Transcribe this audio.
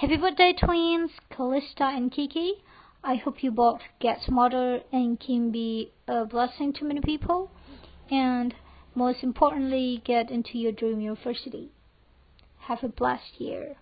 Happy birthday, twins, Callista and Kiki. I hope you both get smarter and can be a blessing to many people. And most importantly, get into your dream university. Have a blessed year.